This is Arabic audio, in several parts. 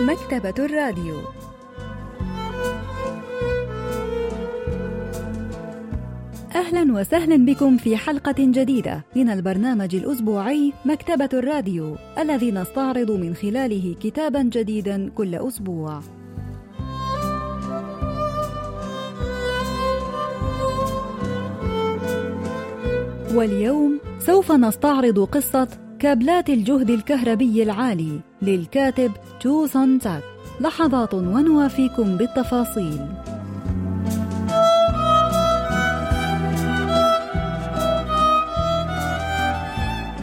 مكتبة الراديو أهلا وسهلا بكم في حلقة جديدة من البرنامج الأسبوعي مكتبة الراديو الذي نستعرض من خلاله كتابا جديدا كل أسبوع. واليوم سوف نستعرض قصة كابلات الجهد الكهربي العالي للكاتب جو سون جاك. لحظات ونوافيكم بالتفاصيل.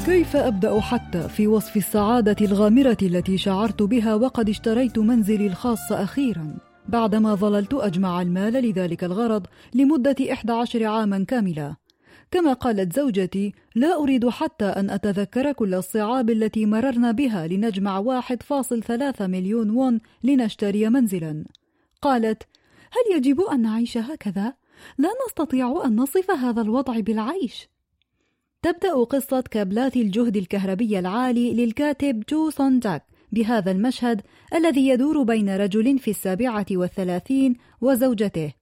كيف أبدأ حتى في وصف السعادة الغامرة التي شعرت بها وقد اشتريت منزلي الخاص أخيرا؟ بعدما ظللت أجمع المال لذلك الغرض لمدة إحدى عشر عاما كاملة. كما قالت زوجتي لا أريد حتى أن أتذكر كل الصعاب التي مررنا بها لنجمع واحد فاصل ثلاثة مليون وون لنشتري منزلا. قالت هل يجب أن نعيش هكذا؟ لا نستطيع أن نصف هذا الوضع بالعيش. تبدأ قصة كابلات الجهد الكهربي العالي للكاتب جو سون جاك بهذا المشهد الذي يدور بين رجل في السابعة والثلاثين وزوجته.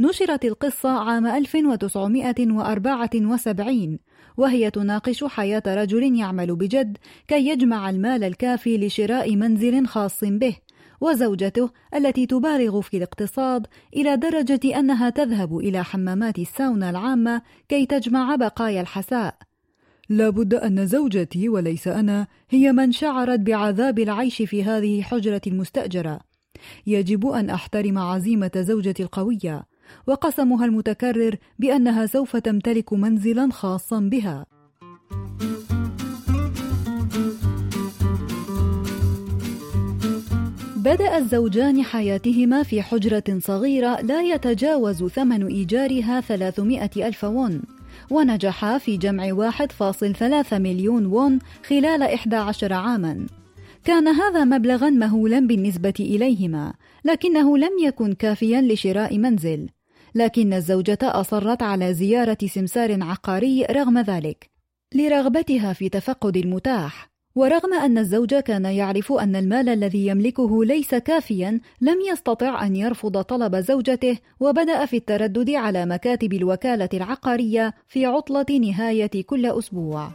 نشرت القصة عام 1974 وهي تناقش حياة رجل يعمل بجد كي يجمع المال الكافي لشراء منزل خاص به وزوجته التي تبالغ في الاقتصاد إلى درجة أنها تذهب إلى حمامات الساونا العامة كي تجمع بقايا الحساء. لابد أن زوجتي وليس أنا هي من شعرت بعذاب العيش في هذه الحجرة المستأجرة يجب أن أحترم عزيمة زوجتي القوية وقسمها المتكرر بأنها سوف تمتلك منزلا خاصا بها. بدأ الزوجان حياتهما في حجرة صغيرة لا يتجاوز ثمن إيجارها 300 ألف وون ونجحا في جمع 1.3 مليون وون خلال 11 عاماً. كان هذا مبلغا مهولا بالنسبة إليهما لكنه لم يكن كافيا لشراء منزل. لكن الزوجة أصرت على زيارة سمسار عقاري رغم ذلك لرغبتها في تفقد المتاح. ورغم أن الزوج كان يعرف أن المال الذي يملكه ليس كافيا لم يستطع أن يرفض طلب زوجته وبدأ في التردد على مكاتب الوكالة العقارية في عطلة نهاية كل أسبوع.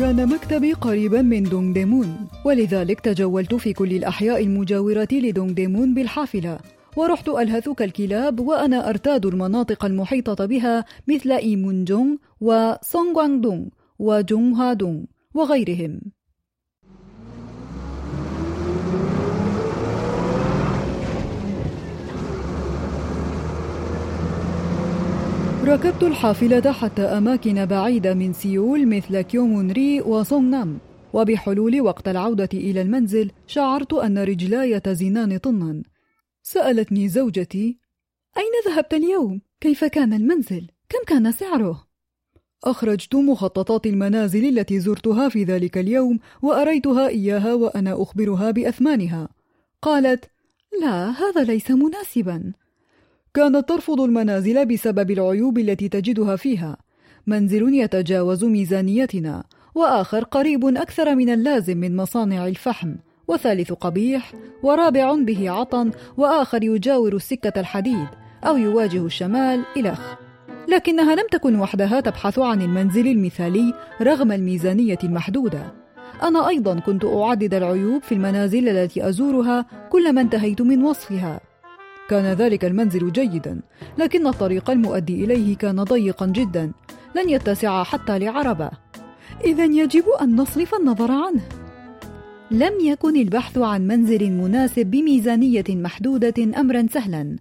كان مكتبي قريبا من دونغ ديمون ولذلك تجولت في كل الأحياء المجاورة لدونغ ديمون بالحافلة ورحت ألهث كالكلاب وأنا أرتاد المناطق المحيطة بها مثل إيمونجونغ وسونغواندونغ وجونغهادونغ وغيرهم. ركبت الحافلة حتى أماكن بعيدة من سيول مثل كيومونري وسونغنام وبحلول وقت العودة إلى المنزل شعرت أن رجلاي تزنان طنا سألتني زوجتي أين ذهبت اليوم؟ كيف كان المنزل؟ كم كان سعره؟ أخرجت مخططات المنازل التي زرتها في ذلك اليوم وأريتها إياها وأنا أخبرها بأثمانها قالت لا هذا ليس مناسبا كانت ترفض المنازل بسبب العيوب التي تجدها فيها. منزل يتجاوز ميزانيتنا وآخر قريب أكثر من اللازم من مصانع الفحم وثالث قبيح ورابع به عطن وآخر يجاور السكة الحديد أو يواجه الشمال الخ لكنها لم تكن وحدها تبحث عن المنزل المثالي رغم الميزانية المحدودة. أنا أيضا كنت أعدد العيوب في المنازل التي أزورها كلما انتهيت من وصفها. كان ذلك المنزل جيدا لكن الطريق المؤدي إليه كان ضيقا جدا لن يتسع حتى لعربة. اذا يجب أن نصرف النظر عنه. لم يكن البحث عن منزل مناسب بميزانية محدودة امرا سهلا.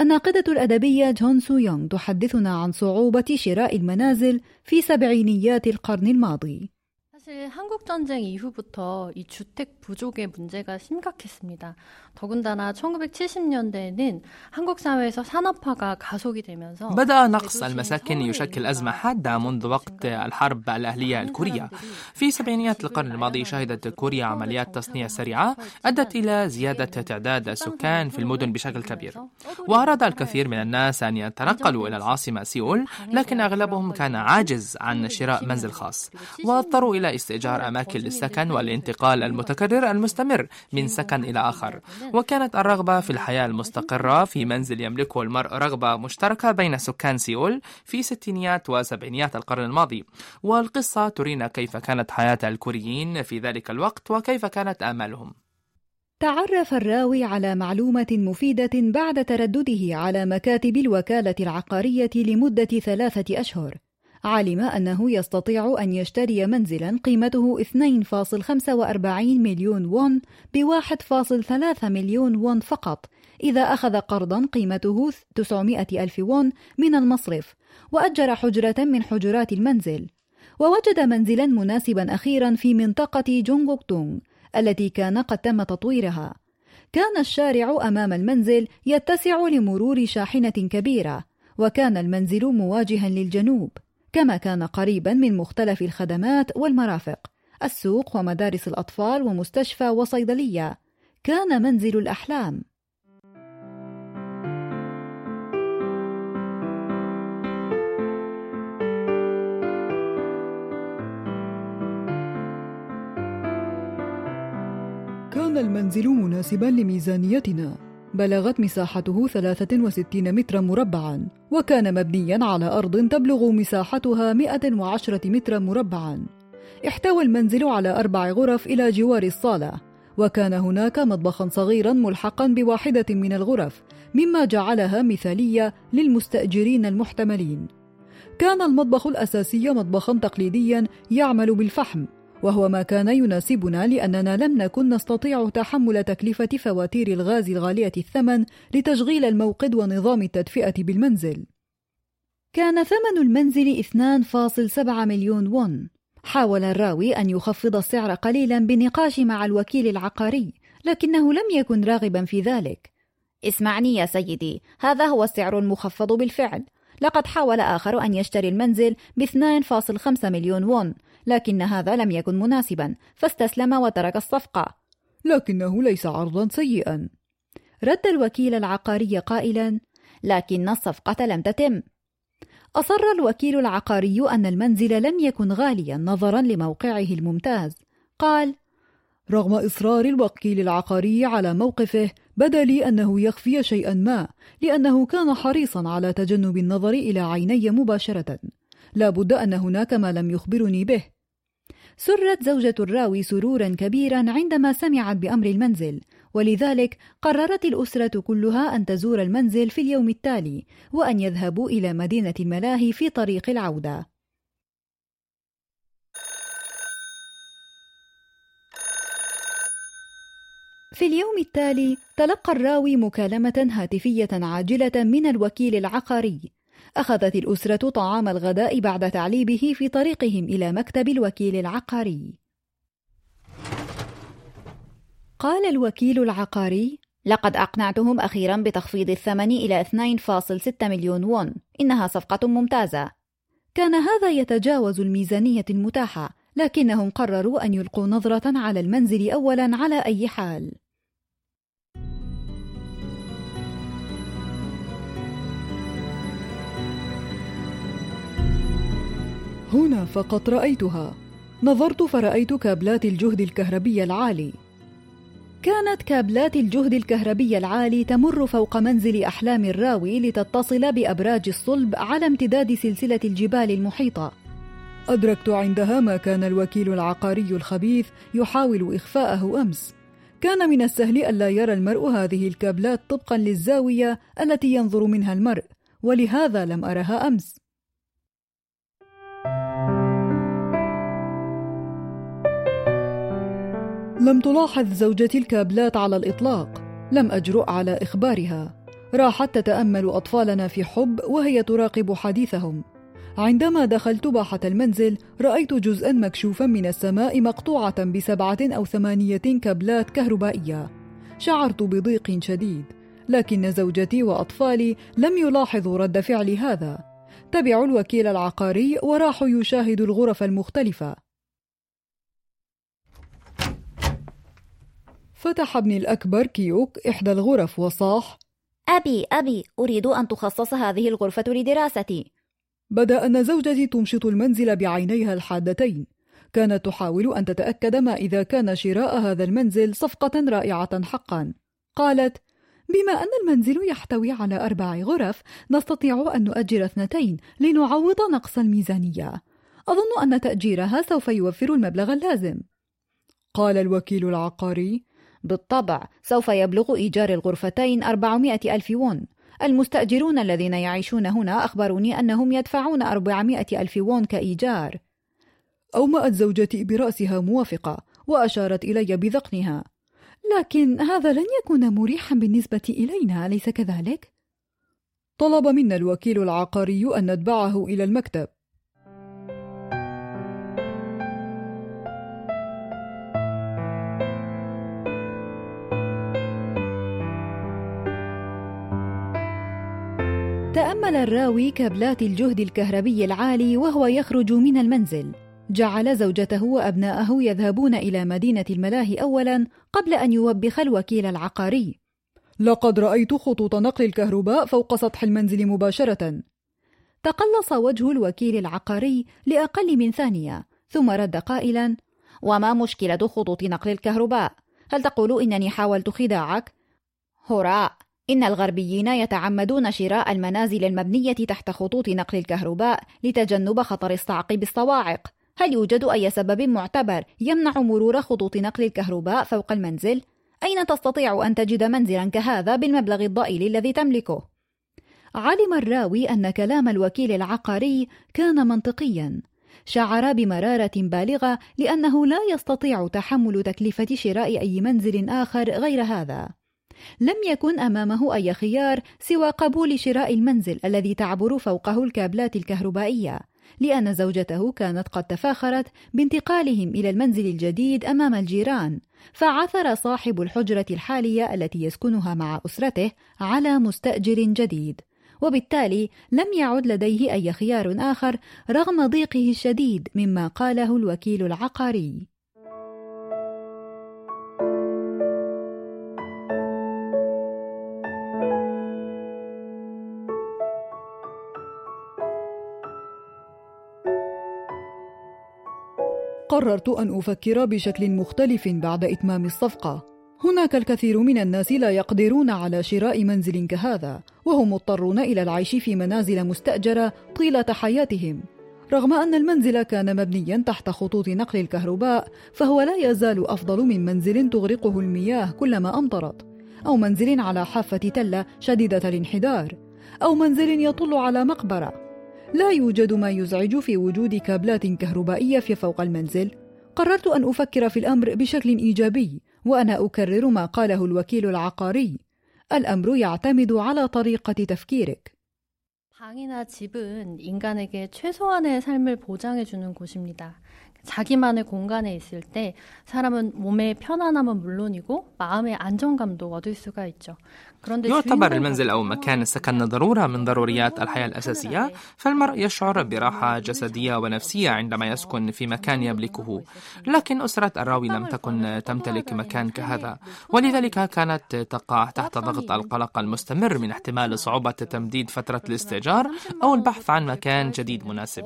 الناقدة الأدبية جون سو يونغ تحدثنا عن صعوبة شراء المنازل في سبعينيات القرن الماضي. 사실 한국 전쟁 이후부터 이 주택 부족의 문제가 심각했습니다. 더군다나 1970년대에는 한국 사회에서 산업화가 가속이 되면서 بدأ نقص المساكن يشكل أزمة حادة منذ وقت الحرب الأهلية الكورية. في سبعينيات القرن الماضي شهدت كوريا عمليات تصنيع سريعة أدت إلى زيادة تعداد السكان في المدن بشكل كبير. وأراد الكثير من الناس أن يتنقلوا إلى العاصمة سيول، لكن أغلبهم كان عاجز عن شراء منزل خاص، واضطروا إلى استئجار أماكن للسكن والانتقال المتكرر المستمر من سكن إلى آخر. وكانت الرغبة في الحياة المستقرة في منزل يملكه المرء رغبة مشتركة بين سكان سيول في ستينيات وسبعينيات القرن الماضي. والقصة ترينا كيف كانت حياة الكوريين في ذلك الوقت وكيف كانت آمالهم. تعرف الراوي على معلومة مفيدة بعد تردده على مكاتب الوكالة العقارية لمدة ثلاثة أشهر. علم أنه يستطيع أن يشتري منزلا قيمته 2.45 مليون وون ب 1.3 مليون وون فقط إذا أخذ قرضا قيمته 900 ألف وون من المصرف وأجر حجرة من حجرات المنزل. ووجد منزلا مناسبا أخيرا في منطقة جونغوكتونغ التي كان قد تم تطويرها. كان الشارع أمام المنزل يتسع لمرور شاحنة كبيرة وكان المنزل مواجها للجنوب. كما كان قريبا من مختلف الخدمات والمرافق السوق ومدارس الأطفال ومستشفى وصيدلية. كان منزل الأحلام. كان المنزل مناسبا لميزانيتنا. بلغت مساحته 63 مترا مربعا وكان مبنيا على أرض تبلغ مساحتها 110 مترا مربعا. احتوى المنزل على أربع غرف إلى جوار الصالة وكان هناك مطبخا صغيرا ملحقا بواحدة من الغرف مما جعلها مثالية للمستأجرين المحتملين. كان المطبخ الأساسي مطبخا تقليديا يعمل بالفحم وهو ما كان يناسبنا لأننا لم نكن نستطيع تحمل تكلفة فواتير الغاز الغالية الثمن لتشغيل الموقد ونظام التدفئة بالمنزل. كان ثمن المنزل 2.7 مليون وون. حاول الراوي أن يخفض السعر قليلا بنقاش مع الوكيل العقاري، لكنه لم يكن راغبا في ذلك. اسمعني يا سيدي، هذا هو السعر المخفض بالفعل. لقد حاول آخر أن يشتري المنزل ب 2.5 مليون وون لكن هذا لم يكن مناسبا فاستسلم وترك الصفقة. لكنه ليس عرضا سيئا. رد الوكيل العقاري قائلا لكن الصفقة لم تتم. أصر الوكيل العقاري أن المنزل لم يكن غاليا نظرا لموقعه الممتاز. قال رغم إصرار الوكيل العقاري على موقفه بدا لي أنه يخفي شيئا ما لأنه كان حريصا على تجنب النظر إلى عيني مباشرة. لا بد أن هناك ما لم يخبرني به. سرت زوجة الراوي سرورا كبيرا عندما سمعت بأمر المنزل ولذلك قررت الأسرة كلها أن تزور المنزل في اليوم التالي وأن يذهبوا إلى مدينة الملاهي في طريق العودة. في اليوم التالي تلقى الراوي مكالمة هاتفية عاجلة من الوكيل العقاري أخذت الأسرة طعام الغداء بعد تعليبه في طريقهم إلى مكتب الوكيل العقاري. قال الوكيل العقاري: لقد أقنعتهم أخيرا بتخفيض الثمن إلى 2.6 مليون وون، إنها صفقة ممتازة. كان هذا يتجاوز الميزانية المتاحة، لكنهم قرروا أن يلقوا نظرة على المنزل أولا على أي حال. هنا فقط رأيتها. نظرت فرأيت كابلات الجهد الكهربي العالي. كانت كابلات الجهد الكهربي العالي تمر فوق منزل أحلام الراوي لتتصل بأبراج الصلب على امتداد سلسلة الجبال المحيطة. أدركت عندها ما كان الوكيل العقاري الخبيث يحاول إخفاءه أمس. كان من السهل ألا يرى المرء هذه الكابلات طبقا للزاوية التي ينظر منها المرء ولهذا لم أرها أمس. لم تلاحظ زوجتي الكابلات على الإطلاق. لم أجرؤ على إخبارها. راحت تتأمل أطفالنا في حب وهي تراقب حديثهم. عندما دخلت باحة المنزل رأيت جزءا مكشوفا من السماء مقطوعة بسبعة أو ثمانية كابلات كهربائية. شعرت بضيق شديد. لكن زوجتي وأطفالي لم يلاحظوا رد فعلي هذا. تبعوا الوكيل العقاري وراحوا يشاهدوا الغرف المختلفة. فتح ابني الأكبر كيوك إحدى الغرف وصاح أبي أبي أريد أن تخصص هذه الغرفة لدراستي. بدأ أن زوجتي تمشط المنزل بعينيها الحادتين. كانت تحاول أن تتأكد ما إذا كان شراء هذا المنزل صفقة رائعة حقا. قالت بما أن المنزل يحتوي على أربع غرف نستطيع أن نؤجر اثنتين لنعوض نقص الميزانية. أظن أن تأجيرها سوف يوفر المبلغ اللازم. قال الوكيل العقاري بالطبع سوف يبلغ إيجار الغرفتين 400 ألف وون المستأجرون الذين يعيشون هنا أخبروني أنهم يدفعون 400 ألف وون كإيجار. أومأت زوجتي برأسها موافقة وأشارت إلي بذقنها. لكن هذا لن يكون مريحا بالنسبة إلينا أليس كذلك؟ طلب منا الوكيل العقاري أن نتبعه إلى المكتب. تأمل الراوي كابلات الجهد الكهربي العالي وهو يخرج من المنزل جعل زوجته وأبناءه يذهبون إلى مدينة الملاهي أولا قبل أن يوبخ الوكيل العقاري لقد رأيت خطوط نقل الكهرباء فوق سطح المنزل مباشرة تقلص وجه الوكيل العقاري لأقل من ثانية ثم رد قائلا وما مشكلة خطوط نقل الكهرباء؟ هل تقول إنني حاولت خداعك؟ هراء إن الغربيين يتعمدون شراء المنازل المبنية تحت خطوط نقل الكهرباء لتجنب خطر الصعق بالصواعق. هل يوجد أي سبب معتبر يمنع مرور خطوط نقل الكهرباء فوق المنزل؟ أين تستطيع أن تجد منزلا كهذا بالمبلغ الضئيل الذي تملكه؟ علم الراوي أن كلام الوكيل العقاري كان منطقيا. شعر بمرارة بالغة لأنه لا يستطيع تحمل تكلفة شراء أي منزل آخر غير هذا. لم يكن أمامه أي خيار سوى قبول شراء المنزل الذي تعبر فوقه الكابلات الكهربائية لأن زوجته كانت قد تفاخرت بانتقالهم إلى المنزل الجديد أمام الجيران فعثر صاحب الحجرة الحالية التي يسكنها مع أسرته على مستأجر جديد وبالتالي لم يعد لديه أي خيار آخر رغم ضيقه الشديد مما قاله الوكيل العقاري. قررت أن أفكر بشكل مختلف بعد إتمام الصفقة. هناك الكثير من الناس لا يقدرون على شراء منزل كهذا، وهم مضطرون إلى العيش في منازل مستأجرة طيلة حياتهم. رغم أن المنزل كان مبنيا تحت خطوط نقل الكهرباء، فهو لا يزال أفضل من منزل تغرقه المياه كلما أمطرت، أو منزل على حافة تلة شديدة الانحدار، أو منزل يطل على مقبرة. لا يوجد ما يزعج في وجود كابلات كهربائية في فوق المنزل. قررت أن أفكر في الأمر بشكل إيجابي، وأنا أكرر ما قاله الوكيل العقاري: الأمر يعتمد على طريقة تفكيرك. 방이나 집은 인간에게 최소한의 삶을 보장해주는 곳입니다. 자기만의 공간에 있을 때 사람은 몸의 편안함은 물론이고 마음의 안정감도 얻을 수가 있죠. يعتبر المنزل أو مكان السكن ضرورة من ضروريات الحياة الأساسية فالمرء يشعر براحة جسدية ونفسية عندما يسكن في مكان يملكه. لكن أسرة الراوي لم تكن تمتلك مكان كهذا ولذلك كانت تقع تحت ضغط القلق المستمر من احتمال صعوبة تمديد فترة الاستئجار أو البحث عن مكان جديد مناسب.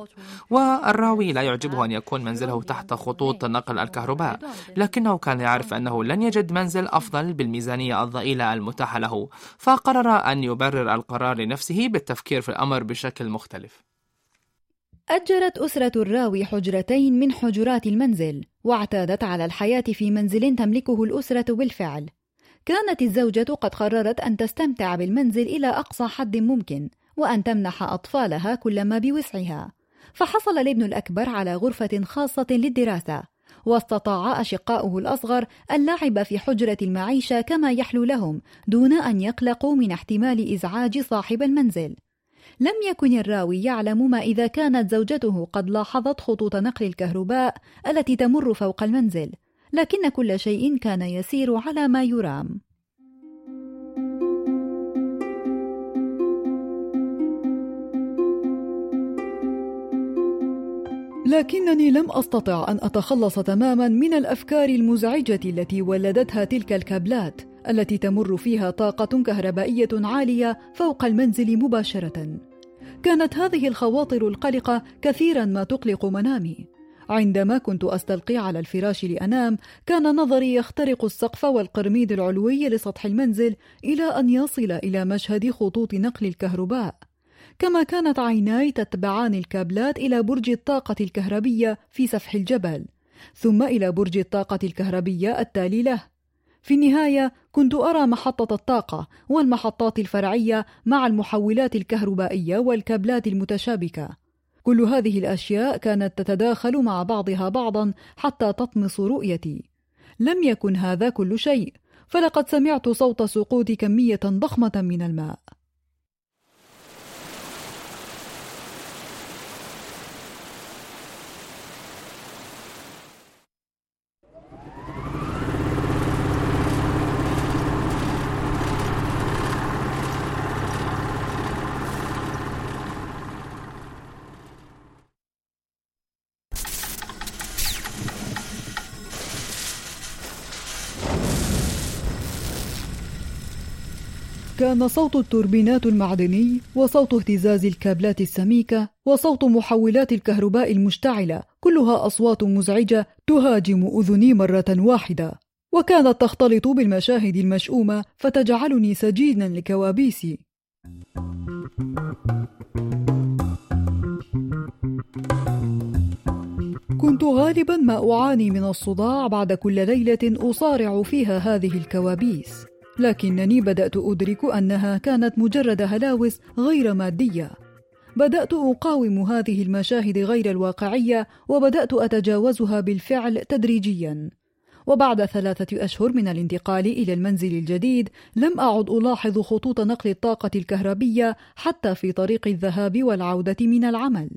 والراوي لا يعجبه أن يكون منزله تحت خطوط نقل الكهرباء لكنه كان يعرف أنه لن يجد منزل أفضل بالميزانية الضئيلة المتاحة له. فقرر أن يبرر القرار لنفسه بالتفكير في الأمر بشكل مختلف. أجرت أسرة الراوي حجرتين من حجرات المنزل واعتادت على الحياة في منزل تملكه الأسرة بالفعل. كانت الزوجة قد قررت أن تستمتع بالمنزل إلى أقصى حد ممكن وأن تمنح أطفالها كل ما بوسعها. فحصل الابن الأكبر على غرفة خاصة للدراسة واستطاع أشقاؤه الأصغر اللعب في حجرة المعيشة كما يحلو لهم دون أن يقلقوا من احتمال إزعاج صاحب المنزل. لم يكن الراوي يعلم ما إذا كانت زوجته قد لاحظت خطوط نقل الكهرباء التي تمر فوق المنزل لكن كل شيء كان يسير على ما يرام. لكنني لم أستطع أن أتخلص تماما من الأفكار المزعجة التي ولدتها تلك الكابلات التي تمر فيها طاقة كهربائية عالية فوق المنزل مباشرة. كانت هذه الخواطر القلقة كثيرا ما تقلق منامي. عندما كنت أستلقي على الفراش لأنام كان نظري يخترق السقف والقرميد العلوي لسطح المنزل إلى أن يصل إلى مشهد خطوط نقل الكهرباء. كما كانت عيناي تتبعان الكابلات إلى برج الطاقة الكهربية في سفح الجبل ثم إلى برج الطاقة الكهربية التالي له. في النهاية كنت أرى محطة الطاقة والمحطات الفرعية مع المحولات الكهربائية والكابلات المتشابكة. كل هذه الأشياء كانت تتداخل مع بعضها بعضا حتى تطمس رؤيتي. لم يكن هذا كل شيء فلقد سمعت صوت سقوط كمية ضخمة من الماء. كان صوت التوربينات المعدني وصوت اهتزاز الكابلات السميكة وصوت محولات الكهرباء المشتعلة كلها أصوات مزعجة تهاجم أذني مرة واحدة. وكانت تختلط بالمشاهد المشؤومة فتجعلني سجينا لكوابيسي. كنت غالبا ما أعاني من الصداع بعد كل ليلة أصارع فيها هذه الكوابيس. لكنني بدأت أدرك أنها كانت مجرد هلاوس غير مادية. بدأت أقاوم هذه المشاهد غير الواقعية وبدأت أتجاوزها بالفعل تدريجيا. وبعد ثلاثة أشهر من الانتقال إلى المنزل الجديد لم أعد ألاحظ خطوط نقل الطاقة الكهربية حتى في طريق الذهاب والعودة من العمل.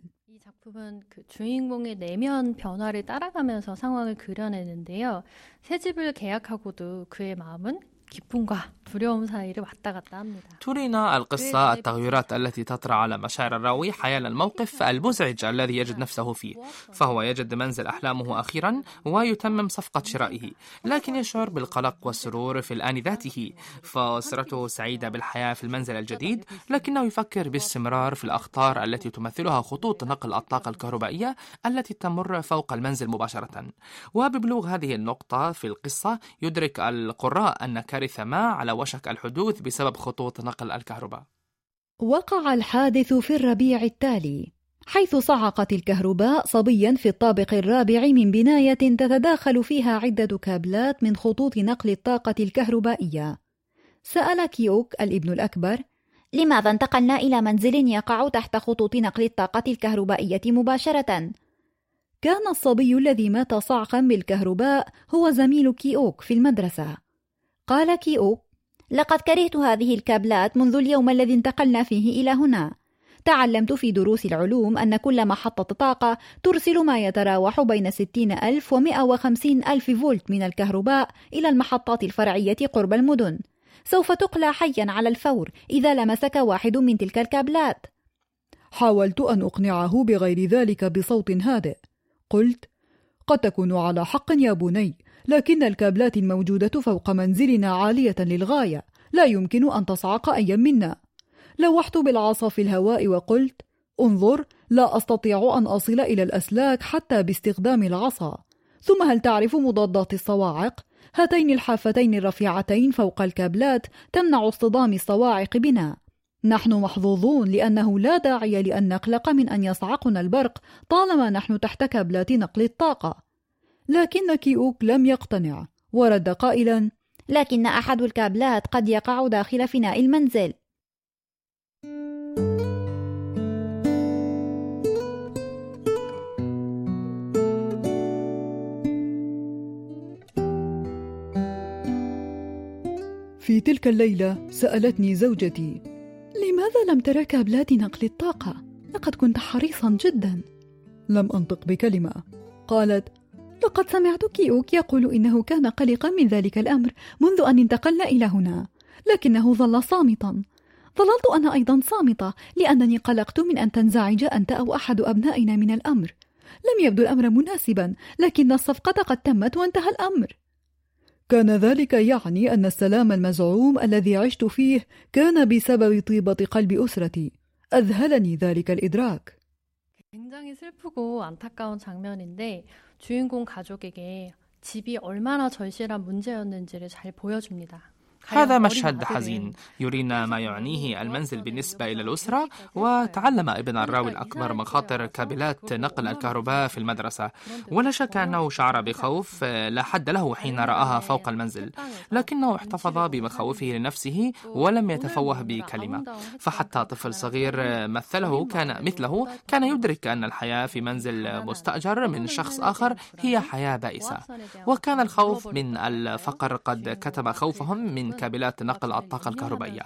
작품은 그 주인공의 내면 변화를 따라가면서 상황을 그려내는데요. 새 집을 계약하고도 그의 마음은 기쁨과 두려움 사이를 왔다 갔다 합니다. ترينا القصة التغيرات التي تطرأ على مشاعر الراوي حيال الموقف المزعج الذي يجد نفسه فيه فهو يجد منزل أحلامه أخيرا ويتمم صفقة شرائه لكن يشعر بالقلق والسرور في الآن ذاته فأسرته سعيدة بالحياة في المنزل الجديد لكنه يفكر باستمرار في الأخطار التي تمثلها خطوط نقل الطاقة الكهربائية التي تمر فوق المنزل مباشرة وببلوغ هذه النقطة في القصة يدرك القراء أن كارثة ما على وشك الحدوث بسبب خطوط نقل الكهرباء. وقع الحادث في الربيع التالي حيث صعقت الكهرباء صبيا في الطابق الرابع من بناية تتداخل فيها عدة كابلات من خطوط نقل الطاقة الكهربائية. سال كيوك الابن الأكبر لماذا انتقلنا إلى منزل يقع تحت خطوط نقل الطاقة الكهربائية مباشرة؟ كان الصبي الذي مات صعقا بالكهرباء هو زميل كيوك في المدرسة. قال كيو لقد كرهت هذه الكابلات منذ اليوم الذي انتقلنا فيه إلى هنا. تعلمت في دروس العلوم أن كل محطة طاقة ترسل ما يتراوح بين 60 ألف و 150 ألف فولت من الكهرباء إلى المحطات الفرعية قرب المدن. سوف تقلى حيا على الفور إذا لمسك واحد من تلك الكابلات. حاولت أن أقنعه بغير ذلك بصوت هادئ. قلت قد تكون على حق يا بني. لكن الكابلات الموجودة فوق منزلنا عالية للغاية. لا يمكن أن تصعق أي منا. لوحت بالعصا في الهواء وقلت انظر لا أستطيع أن أصل إلى الأسلاك حتى باستخدام العصا. ثم هل تعرف مضادات الصواعق؟ هاتين الحافتين الرفيعتين فوق الكابلات تمنع اصطدام الصواعق بنا. نحن محظوظون لأنه لا داعي لأن نقلق من أن يصعقنا البرق طالما نحن تحت كابلات نقل الطاقة. لكن كيوك لم يقتنع. ورد قائلا لكن أحد الكابلات قد يقع داخل فناء المنزل. في تلك الليلة سألتني زوجتي لماذا لم ترى كابلات نقل الطاقة؟ لقد كنت حريصا جدا. لم أنطق بكلمة. قالت لقد سمعت كيوك يقول إنه كان قلقا من ذلك الأمر منذ أن انتقلنا إلى هنا لكنه ظل صامتا ظللت أنا أيضا صامتة لأنني قلقت من أن تنزعج أنت أو أحد أبنائنا من الأمر لم يبدو الأمر مناسبا لكن الصفقة قد تمت وانتهى الأمر كان ذلك يعني أن السلام المزعوم الذي عشت فيه كان بسبب طيبة قلب أسرتي أذهلني ذلك الإدراك 굉장히 슬프고 안타까운 장면인데 주인공 가족에게 집이 얼마나 절실한 문제였는지를 잘 보여줍니다. هذا مشهد حزين. يرينا ما يعنيه المنزل بالنسبة إلى الأسرة وتعلم ابن الراوي الأكبر مخاطر كابلات نقل الكهرباء في المدرسة. ولا شك أنه شعر بخوف لا حد له حين رآها فوق المنزل لكنه احتفظ بمخاوفه لنفسه ولم يتفوه بكلمة. فحتى طفل صغير مثله كان مثله كان يدرك أن الحياة في منزل مستأجر من شخص آخر هي حياة بائسة. وكان الخوف من الفقر قد كتب خوفهم من كابلات نقل الطاقة الكهربائية.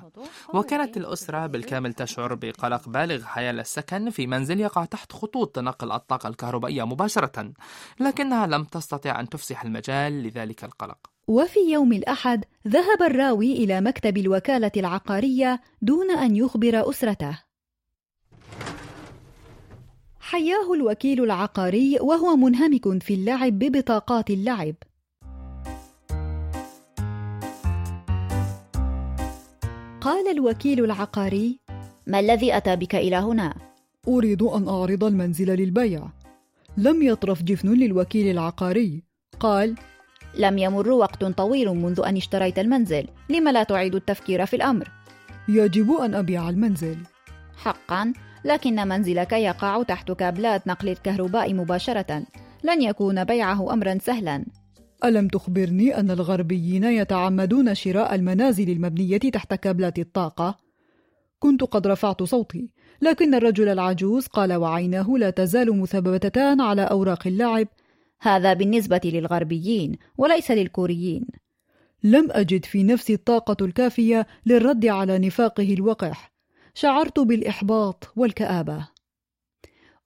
وكانت الأسرة بالكامل تشعر بقلق بالغ حيال السكن في منزل يقع تحت خطوط نقل الطاقة الكهربائية مباشرة. لكنها لم تستطع أن تفسح المجال لذلك القلق. وفي يوم الأحد ذهب الراوي إلى مكتب الوكالة العقارية دون أن يخبر أسرته. حياه الوكيل العقاري وهو منهمك في اللعب ببطاقات اللعب. قال الوكيل العقاري ما الذي أتى بك إلى هنا؟ أريد أن أعرض المنزل للبيع. لم يطرف جفن للوكيل العقاري. قال لم يمر وقت طويل منذ أن اشتريت المنزل لم لا تعيد التفكير في الأمر؟ يجب أن أبيع المنزل. حقا لكن منزلك يقع تحت كابلات نقل الكهرباء مباشرة. لن يكون بيعه امرا سهلا. ألم تخبرني أن الغربيين يتعمدون شراء المنازل المبنية تحت كابلات الطاقة؟ كنت قد رفعت صوتي، لكن الرجل العجوز قال وعيناه لا تزال مثبتتان على أوراق اللعب: هذا بالنسبة للغربيين وليس للكوريين. لم أجد في نفسي الطاقة الكافية للرد على نفاقه الوقح. شعرت بالإحباط والكآبة.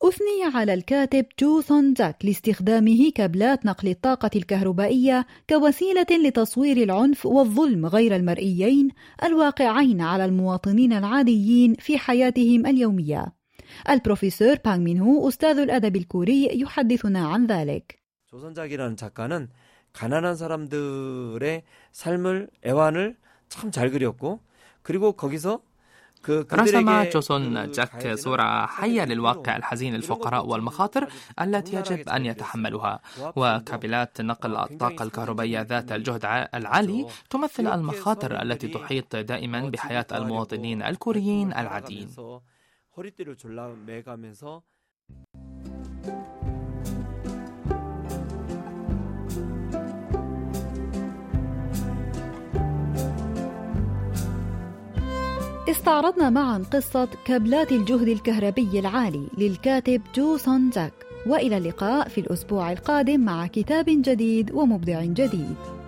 أثني على الكاتب جو سون زاك لاستخدامه كابلات نقل الطاقة الكهربائية كوسيلة لتصوير العنف والظلم غير المرئيين الواقعين على المواطنين العاديين في حياتهم اليومية. البروفيسور بانغ مين هو أستاذ الأدب الكوري يحدثنا عن ذلك. 조선작이라는 작가는 가난한 사람들의 삶을 애환을 참 잘 그렸고 그리고 거기서 رسم جوسون جاك صورة حية للواقع الحزين للفقراء والمخاطر التي يجب أن يتحملها وكابلات نقل الطاقة الكهربائية ذات الجهد العالي تمثل المخاطر التي تحيط دائما بحياة المواطنين الكوريين العاديين استعرضنا معا قصة كابلات الجهد الكهربي العالي للكاتب جو سون زاك وإلى اللقاء في الأسبوع القادم مع كتاب جديد ومبدع جديد.